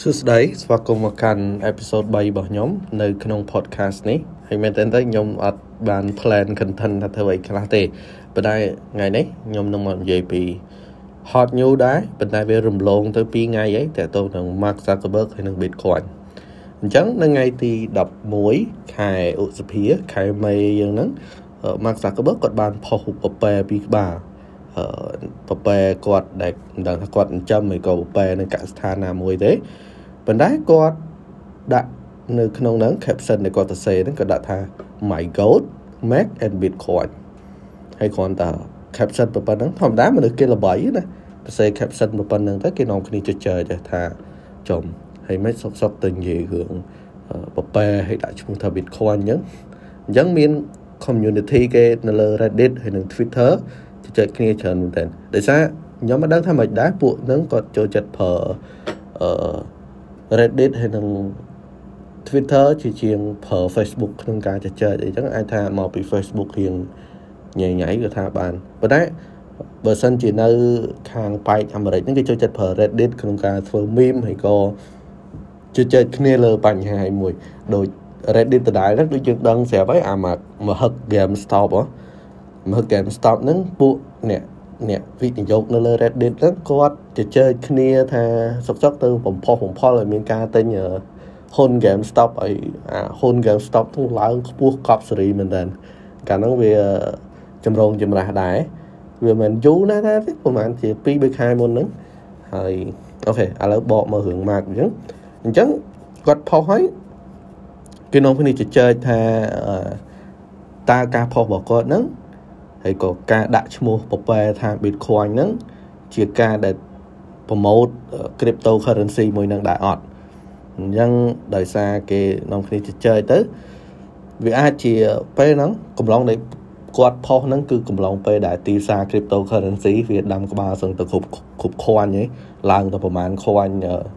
សួស្តីស្វាគមន៍មកកាន់អេពីសូត3របស់ខ្ញុំនៅក្នុង podcast នេះហើយមែនតើខ្ញុំអត់បាន plan content ថាធ្វើអីខ្លះទេប៉ុន្តែថ្ងៃនេះខ្ញុំនឹងមកនិយាយពី hot new ដែរប៉ុន្តែវារំលងទៅ2ថ្ងៃអីតើទៅនឹង Mark Zuckerberg ហើយនឹង Bitcoin អញ្ចឹងនៅថ្ងៃទី11ខែឧសភាខែមេយើងហ្នឹង Mark Zuckerberg គាត់បានផុសរូបពែពីក្បាល អឺពពែគាត់ដែលមិនដឹងថាគាត់ចិញ្ចឹមឬក៏ពពែនៅកសិដ្ឋានណាមួយទេប៉ុន្តែគាត់ដាក់នៅក្នុងហ្នឹង caption ដែលគាត់សរសេរហ្នឹងគាត់ដាក់ថា my gold mac and bitcoin ហើយគ្រាន់តែ caption ប៉ុណ្ណឹងធម្មតាមនុស្សគេល្បីណាសរសេរ caption ប៉ុណ្ណឹងទៅគេនាំគ្នាជជែកចេះថាចំហើយមិនសុកសុកទៅនិយាយរឿងពពែឲ្យដាក់ឈ្មោះថា bitcoin អញ្ចឹងអញ្ចឹងមាន community គេនៅលើ Reddit ហើយនិង Twitter ជជែកគ្នាច្រើនមែនទែនដោយសារខ្ញុំមិនដឹងថាមិនដែរពួកនឹងគាត់ចូលចិត្តប្រើអឺ Reddit ហើយនឹង Twitter ជាជាងប្រើ Facebook ក្នុងការជជែកអីចឹងអាចថាមកពី Facebook រៀងញ៉ៃញ៉ៃក៏ថាបានប៉ុន្តែបើសិនជានៅខាងប៉ែកអាមេរិកហ្នឹងគេចូលចិត្តប្រើ Reddit ក្នុងការធ្វើ meme ហើយក៏ជជែកគ្នាលើបញ្ហាមួយដូច Reddit ដដែលហ្នឹងដូចយើងដឹងស្រាប់ហើយអាមកមហឹក Game Stop ហ៎មើល GameStop ហ្នឹងពួក អ្នកអ្នកវិនិយោគនៅលើ Reddit ហ្នឹងគាត់ជជែកគ្នាថាសុកសុកទៅបំផុសបំផុលឲ្យមានការទិញហ៊ុន GameStop ឲ្យអាហ៊ុន GameStop ហ្នឹងឡើងខ្ពស់កប់សេរីមែនតើកាលហ្នឹងវាចម្រងចម្រាស់ដែរវាមិនយូរណាស់ទេប្រហែលជា2 3ខែមុនហ្នឹងហើយអូខេឥឡូវបកមករឿង Mark អញ្ចឹងអញ្ចឹងគាត់ផុសហើយគេនាំគ្នាជជែកថាតើការផុសរបស់គាត់ហ្នឹង ហើយក៏ការដាក់ឈ្មោះពពែថា Bitcoin ហ្នឹងជាការដែល promote cryptocurrency មួយនឹងដែរអត់អញ្ចឹងដោយសារគេនាំគ្នាជជែកទៅវាអាចជាពេលហ្នឹងកំឡុងដែលគាត់ផុសហ្នឹងគឺកំឡុងពេលដែលទីផ្សារ cryptocurrency វាដាំក្បាលសឹងទៅគ្រប់គ្រប់ខ្វាញ់ហីឡើងទៅប្រហែលខ្វាញ់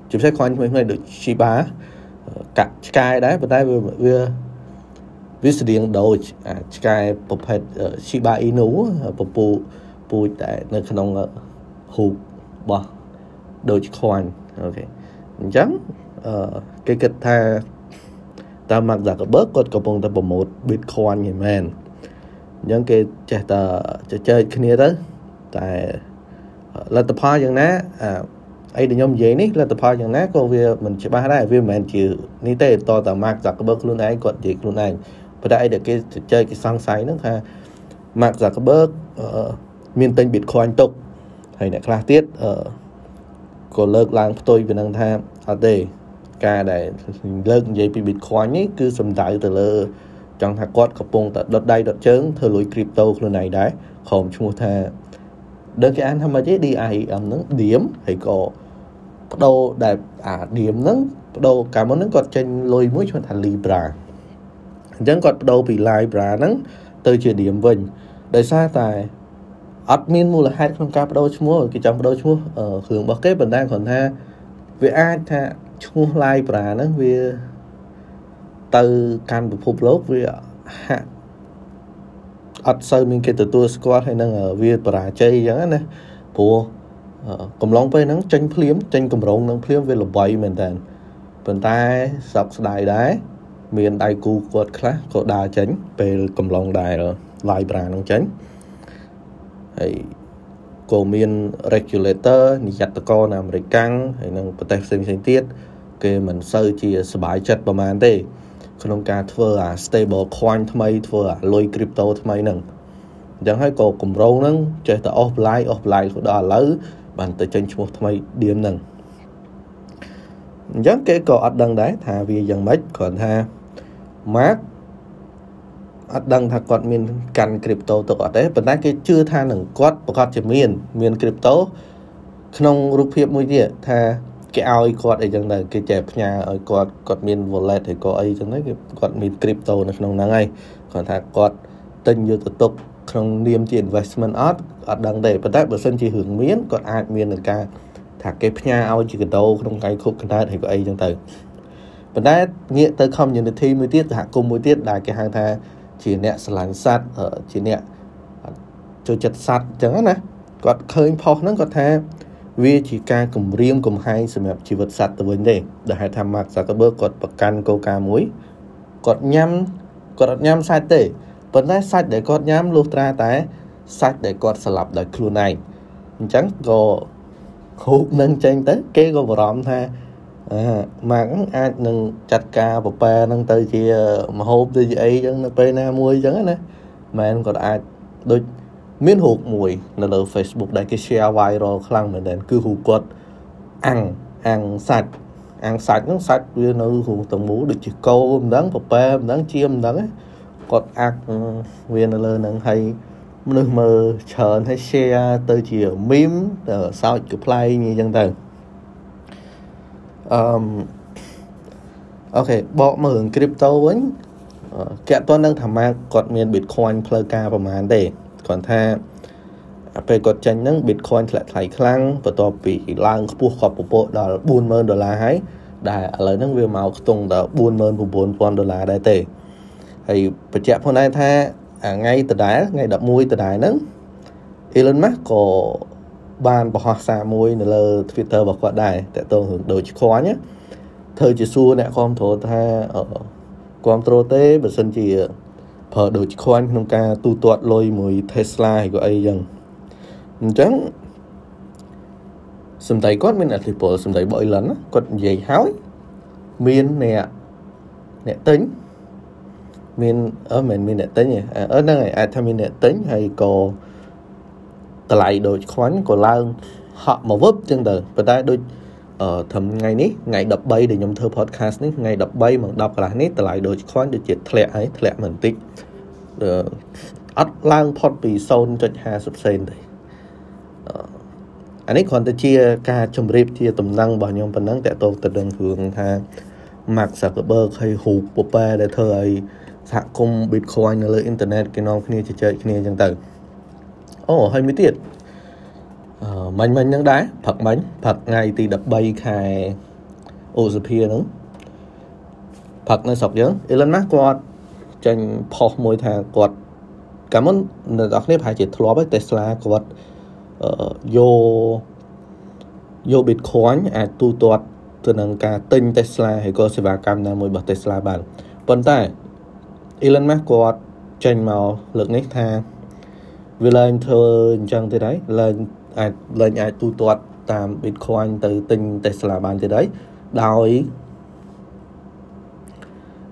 ជាពិសេសខ្វាញ់ថ្មីៗដូច Shiba កាក់ឆ្កែដែរប៉ុន្តែវា វាវាស្តៀងដូចឆ្កែប្រភេទ Shiba Inu ពពូពូជតែនៅក្នុងហ៊ូបរបស់ដូចខ្វាញ់អូខេអញ្ចឹងអឺគេគិតថាតាម Mark Zuckerberg គាត់កំពុងតែប្រម៉ូទ Bitcoin ហ្នឹងមែនអញ្ចឹងគេចេះតែជជែកគ្នាទៅតែលទ្ធផលយ៉ាងណាអីដែលខ្ញុំនិយាយនេះលទ្ធផលយ៉ាងណាក៏វាមិនច្បាស់ដែរវាមិនមែនជានេះទេតតតែ Mark Zuckerberg ខ្លួនឯងគាត់និយាយខ្លួនឯង ប៉ុន្តែអីដែលគេជជែកគេសង្ស័យហ្នឹងថា Mark Zuckerberg មានទិញ Bitcoin ទុកហើយអ្នកខ្លះទៀតក៏លើកឡើងផ្ទុយពីនឹងថាអត់ទេការដែលលើកនិយាយពី Bitcoin នេះគឺសំដៅទៅលើចង់ថាគាត់កំពុងតែដុតដៃដុតជើងធ្វើលុយ crypto ខ្លួនឯងដែរក្រុមឈ្មោះថាដឹងគេអានថាម៉េចទេ DIM ហ្នឹង DIM ហើយក៏បដូរដែលអា DIM ហ្នឹងបដូរកាលមុនហ្នឹងគាត់ចេញលុយមួយឈ្មោះថា Libra អញ្ចឹងគាត់បដូរពី Libra ហ្នឹងទៅជា Diem វិញដោយសារតែអត់មានមូលហេតុក្នុងការបដូរឈ្មោះគេចង់បដូរឈ្មោះគ្រឿងរបស់គេប៉ុន្តែគ្រាន់ថាវាអាចថាឈ្មោះ Libra ហ្នឹងវាទៅកាន់ពិភពលោកវាហាក់អត់សូវមានគេទទួលស្គាល់ហើយនឹងវាបរាជ័យអញ្ចឹងណាព្រោះកំឡុងពេលហ្នឹងចេញភ្លាមចេញកម្រងនឹងភ្លាមវាល្បីមែនតើប៉ុន្តែសោកស្ដាយដែរ មានដៃគូគាត់ខ្លះក៏ដើរចេញពេលកំឡុងដែល live brand ហ្នឹងចេញហើយក៏មាន regulator និយត្តករនៅអាមេរិកកាំងហើយនឹងប្រទេសផ្សេងផ្សេងទៀតគេមិនសូវជាសบายចិត្តប្រហែលទេ ក្នុងការធ្វើអា stable coin ថ្មីធ្វើអាលុយ crypto ថ្មីហ្នឹងអញ្ចឹងហើយក៏គម្រោងហ្នឹងចេះតែ offline offline ដល់ឥឡូវបានទៅចេញឈ្មោះថ្មី DIM ហ្នឹងអញ្ចឹងគេក៏អត់ដឹងដែរថាវាយ៉ាងម៉េចគ្រាន់ថា Mark អត់ដឹងថាគាត់មានកាន់ crypto ទុកអត់ទេប៉ុន្តែគេជឿថានឹងគាត់ប្រកាសជាមាន មាន crypto ក្នុងរូបភាពមួយទៀតថាគេឲ្យគាត់អីចឹងទៅគេចែកផ្ញើឲ្យគាត់គាត់មាន wallet ឬក៏អីចឹងទៅគេគាត់មាន crypto នៅក្នុងហ្នឹងហើយគាត់ថាគាត់ទិញយកទៅទុកក្នុងនាមជា investment អត់អត់ដឹងទេប៉ុន្តែបើសិនជារឿងមានគាត់អាចមាននឹងការថាគេផ្ញើឲ្យជាកដោក្នុងកាយខុបកណ្ដាតឬក៏អីចឹងទៅ ប៉ុន្តែងាកទៅ community មួយទៀតសហគមន៍មួយទៀតដែលគេហៅថា ជាអ្នកស្រឡាញ់សត្វជាអ្នកចូលចិត្តសត្វអញ្ចឹងណាគាត់ឃើញផុសហ្នឹងគាត់ថាវាជាការគម្រាមកំហែងសម្រាប់ជីវិតសត្វទៅវិញទេដែលហេតុថា Mark Zuckerberg គាត់ប្រកាន់គោលការណ៍មួយគាត់ញ៉ាំគាត់អត់ញ៉ាំសាច់ទេប៉ុន្តែសាច់ដែលគាត់ញ៉ាំលុះត្រាតែសាច់ដែលគាត់ស្លាប់ដោយខ្លួនឯងអញ្ចឹងក៏ហូបនឹងចេញទៅ គេក៏បារម្ភថាអា ម៉ាក់អាចនឹងចាត់ការប្រប៉ែនឹងទៅជាមហូបទៅជាអីចឹងនៅពេលណាមួយចឹងណាមែនគាត់អាចដូចមានរូបមួយនៅលើ Facebook ដែលគេ share viral ខ្លាំងមែនទែនគឺរូបគាត់អាំងអាំងសាច់អាំងសាច់ហ្នឹងសាច់វានៅរូបទាំងមូលដូចជាគោមិនដឹងប្រប៉ែមិនដឹងជាមិនដឹងគាត់អាក់វានៅលើហ្នឹងហើយមនុស្សមើលច្រើនហើយ share ទៅជា meme ទៅសើចកំ pl ែងអញ្ចឹងទៅ អឺអូខេបកមើលរឿង crypto វិញគេអត់ទាន់នឹងថាម៉ាគាត់មាន Bitcoin ផ្លូវការប្រហែលទេគ្រាន់ថាពេលគាត់ចេញហ្នឹង Bitcoin ធ្លាក់ថ្លៃខ្លាំងបន្ទាប់ពីឡើងខ្ពស់គាត់ពពកដល់40000ដុល្លារហើយដែលឥឡូវហ្នឹងវាមកខ្ទង់ដល់49000ដុល្លារដែរទេហើយបញ្ជាក់ផងដែរថាថ្ងៃដដែលថ្ងៃ11ដដែលហ្នឹង Elon Musk ក៏ បានបង្ហោះសារមួយនៅលើ Twitter របស់គាត់ដែរតើតើរឿងដូចខ្វាញ់ធ្វើជាសួរអ្នកគ្រប់គ្រងថាគ្រប់គ្រងទេបើសិនជាប្រើដូចខ្វាញ់ក្នុងការទូទាត់លុយមួយ Tesla ហើយក៏អីចឹងអញ្ចឹងសំដីគាត់មានអធិពលសំដីរបស់ Elon គាត់និយាយហើយមានអ្នកអ្នកទិញមានអឺមិនមានអ្នកទិញទេអឺហ្នឹងហើយអាចថាមានអ្នកទិញហើយក៏ តម្លៃដូចខ្វាញ់ក៏ឡើងហក់មកវឹបចឹងទៅប៉ុន្តែដូចអឺត្រឹមថ្ងៃនេះថ្ងៃ13ដែលខ្ញុំធ្វើ podcast នេះថ្ងៃ13ម៉ោង10កន្លះនេះតម្លៃដូចខ្វាញ់ដូចជាធ្លាក់ហើយធ្លាក់មិនតិចអត់ឡើងផុតពី0.50សេនទេអានេះគ្រាន់តែជាការជម្រាបជាតំណែងរបស់ខ្ញុំប៉ុណ្ណឹងតើតោទៅនឹងរឿងថា Mark Zuckerberg ហើយហ៊ូពប៉ែដែលធ្វើឲ្យសហគមន៍ Bitcoin នៅលើអ៊ីនធឺណិតគេនាំគ្នាជជែកគ្នាអញ្ចឹងទៅ អូហើយមួយទៀតអឺមាញ់មាញ់ហ្នឹងដែរផឹកមាញ់ផឹកថ្ងៃទី13ខែអូសភាហ្នឹងផឹកនៅស្រុកយើង Elon Musk គាត់ចេញផុសមួយថាគាត់កាលមុនអ្នកនរគ្នាប្រហែលជាធ្លាប់ហើយ Tesla គាត់យកយក Bitcoin អាចទូទាត់ទៅនឹងការទិញ Tesla ហើយក៏សេវាកម្មណាមួយរបស់ Tesla បានប៉ុន្តែ Elon Musk គាត់ចេញមកលើកនេះថា វាឡើងធ្វើអញ្ចឹងទៀតហើយឡើងអាចឡើងអាចទូទាត់តាម Bitcoin ទៅទិញ Tesla បានទៀតហើយដោយ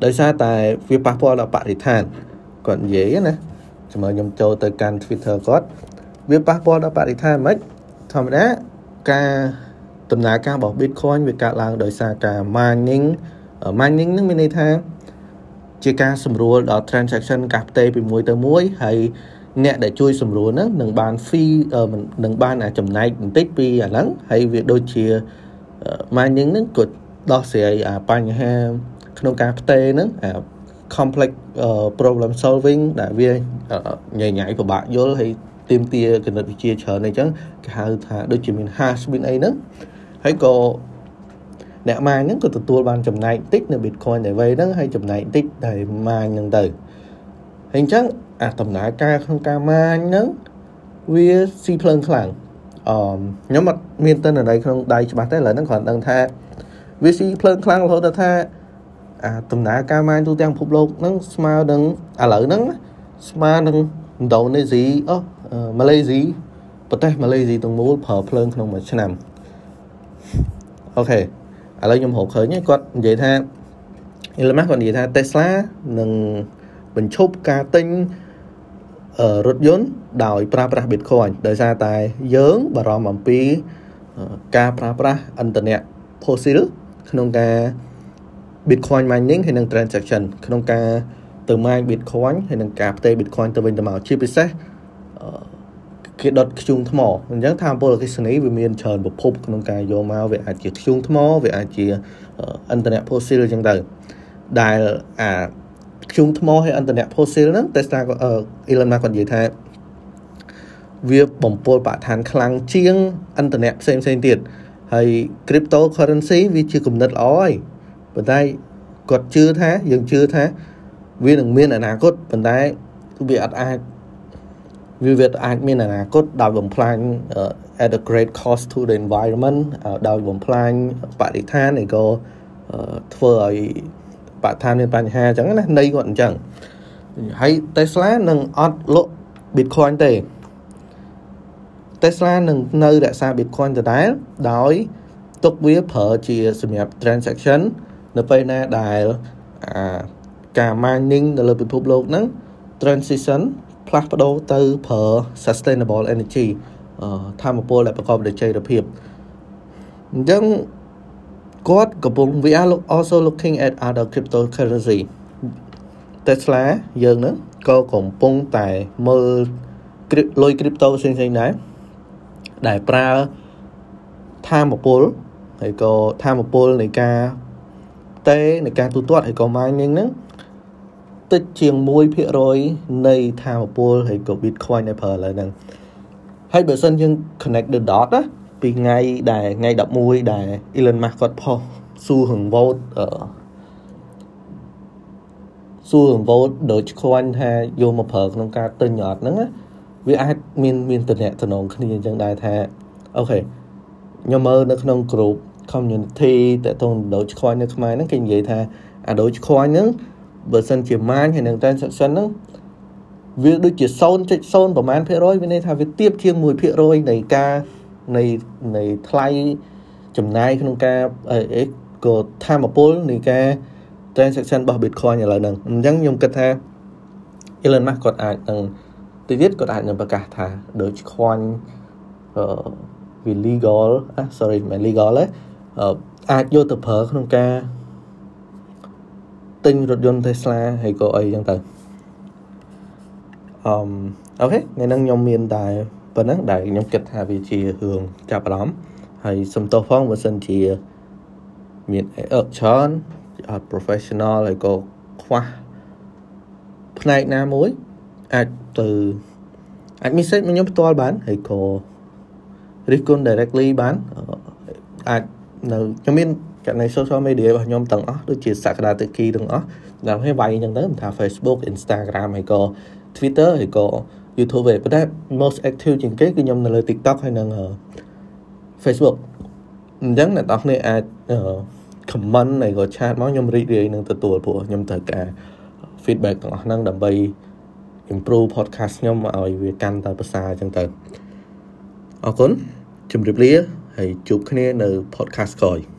ដោយសារតែវាប៉ះពាល់ដល់បរិស្ថានគាត់និយាយណាជាមួយខ្ញុំចូលទៅកាន់ Twitter គាត់វាប៉ះពាល់ដល់បរិស្ថានមិនធម្មតាការដំណើរការរបស់ Bitcoin វាកើតឡើងដោយសារការ mining mining នឹងមានន័យថា ជាការសម្រួលដល់ transaction ការផ្ទេរពីមួយទៅមួយហើយ អ្នកដែលជួយសម្រួលហ្នឹងនឹងបាន fee នឹងបានចំណែកបន្តិចពីអាហ្នឹងហើយវាដូចជា mining ហ្នឹងក៏ដោះស្រាយអាបញ្ហា ក្នុងការផ្ទេរហ្នឹងអា complex problem solving ដែលវាញ៉ៃញ៉ៃពិបាកយល់ហើយទៀមទាគណិតវិទ្យាច្រើនអីចឹងគេហៅថាដូចជាមាន hash មានអីហ្នឹងហើយក៏អ្នកម៉ាញហ្នឹងក៏ទទួលបានចំណែកតិចនៅ Bitcoin ដែលវេហ្នឹងហើយចំណែកតិចដែលម៉ាញហ្នឹងទៅ ហើយអញ្ចឹងអាដំណើរការក្នុងការម៉ាញហ្នឹងវាស៊ីភ្លើងខ្លាំងអឺខ្ញុំអត់មានតើន័យក្នុងដៃច្បាស់ទេឥឡូវហ្នឹងគ្រាន់ដឹងថាវាស៊ីភ្លើងខ្លាំងរហូតដល់ថាអាដំណើរការម៉ាញទូទាំងពិភពលោកហ្នឹងស្មើនឹងឥឡូវហ្នឹងស្មើនឹងឥណ្ឌូនេស៊ីអូម៉ាឡេស៊ីប្រទេសម៉ាឡេស៊ីទាំងមូលប្រើភ្លើងក្នុងមួយឆ្នាំអូខេឥឡូវខ្ញុំរកឃើញគាត់និយាយថា Elon Musk គាត់និយាយថា Tesla នឹង បញ្ឈប់ការទិញរថយន្តដោយប្រើប្រាស់ Bitcoin ដោយសារតែយើងបារម្ភអំពីការប្រើប្រាស់ឥន្ធនៈ fossil ក្នុងការ Bitcoin mining ហើយនិង transaction ក្នុងការទៅ mine Bitcoin ហើយនិងការផ្ទេរ Bitcoin ទៅវិញទៅមកជាពិសេសគេដុតធ្យូងថ្មអញ្ចឹងថាមពលអកិសនីវាមានច្រើនប្រភពក្នុងការយកមកវាអាចជាធ្យូងថ្មវាអាចជាអន្តរជាតិ fossil អញ្ចឹងទៅដែលអា ធ្យូងថ្មហើយអន្តរជាតិ fossil ហ្នឹង Tesla ក៏ Elon Musk គាត់និយាយថាវាបំពុលបរិស្ថានខ្លាំងជាងអន្តរជាតិផ្សេងផ្សេងទៀតហើយ cryptocurrency វាជាគំនិតល្អហើយប៉ុន្តែគាត់ជឿថាយើងជឿថាវានឹងមានអនាគតប៉ុន្តែវាអត់អាចវាវាអាចមានអនាគតដោយបំផ្លាញ at a great cost to the environment ដោយបំផ្លាញបរិស្ថានហើយក៏ធ្វើឲ្យ បរិស្ថានមានបញ្ហាអញ្ចឹងណានៃគាត់អញ្ចឹងហើយ Tesla នឹងអត់លក់ Bitcoin ទេ Tesla នឹងនៅរក្សា Bitcoin ដដែលដោយទុកវាប្រើជាសម្រាប់ transaction នៅពេលណាដែលអាការ mining នៅលើពិភពលោកហ្នឹង transition ផ្លាស់ប្ដូរទៅប្រើ sustainable energy ធម្មពលដែលប្រកបដោយចីរភាពអញ្ចឹង គាត់កំពុង we are also looking at other cryptocurrency Tesla យើងហ្នឹងក៏កំពុងតែមើលលុយ crypto ផ្សេងៗដែរដែលប្រើធម្មពលហើយក៏ធម្មពលនៃការតេនៃការទូទាត់ហើយក៏ mining ហ្នឹងតិចជាង1%នៃធម្មពលហើយក៏ Bitcoin ដែលប្រើឥឡូវហ្នឹងហើយបើសិនយើង connect the dot ណា ពីថ្ងៃដែលថ្ងៃ11ដែល Elon Musk គាត់ផុសសួររឿង vote អឺសួររឿង vote ដូចខ្វាញ់ថាយកមកប្រើក្នុងការទិញអត់ហ្នឹងវាអាចមានមានតំណែងតំណងគ្នាអញ្ចឹងដែរថាអូខេខ្ញុំមើលនៅក្នុង group community តើតងដូចខ្វាញ់នៅខ្មែរហ្នឹងគេនិយាយថាអាដូចខ្វាញ់ហ្នឹងបើសិនជា man ហើយនឹង transaction ហ្នឹងវាដូចជា0.0ប្រហែលភាគរយវាន័យថាវាទៀបជាង1%នៃការ នៃនៃថ្លៃចំណាយក្នុងការអីក៏ធម្មពលនៃការ transaction របស់ Bitcoin ឥឡូវហ្នឹងអញ្ចឹងខ្ញុំគិតថា Elon Musk គាត់អាចនឹងទៅទៀតគាត់អាចនឹងប្រកាសថាដូចខ្វាញ់អឺវា legal អា sorry មិន legal ទេអាចយកទៅប្រើក្នុងការទិញរថយន្ត Tesla ហើយក៏អីចឹងទៅអឺអូខេថ្ងៃហ្នឹងខ្ញុំមានតែ ប៉ុណ្ណឹងដែលខ្ញុំគិតថាវាជារឿងចាប់អារម្មណ៍ហើយសំទោសផងបើសិនជាមានអឺច្រើនអត់ professional ហើយក៏ខ្វះផ្នែកណាមួយអាចទៅអាច message មកខ្ញុំផ្ទាល់បានហើយក៏រិះគន់ directly បានអាចនៅខ្ញុំមានករណី social media របស់ខ្ញុំទាំងអស់ដូចជាសក្តានុពលទាំងអស់ដើម្បីវាយអញ្ចឹងទៅមិនថា Facebook Instagram ហើយក៏ Twitter ហើយក៏ YouTube ទេប៉ុន្តែ most active ជាងគេគឺខ្ញុំនៅលើ TikTok ហើយនិង Facebook អញ្ចឹងអ្នកនរគ្នាអាច comment ហើយក៏ chat មកខ្ញុំរីករាយនឹងទទួលព្រោះខ្ញុំត្រូវការ feedback ទាំងអស់ហ្នឹងដើម្បី improve podcast ខ្ញុំឲ្យវាកាន់តែប្រសើរអញ្ចឹងទៅអរគុណជម្រាបលាហើយជួបគ្នានៅ podcast ក្រោយ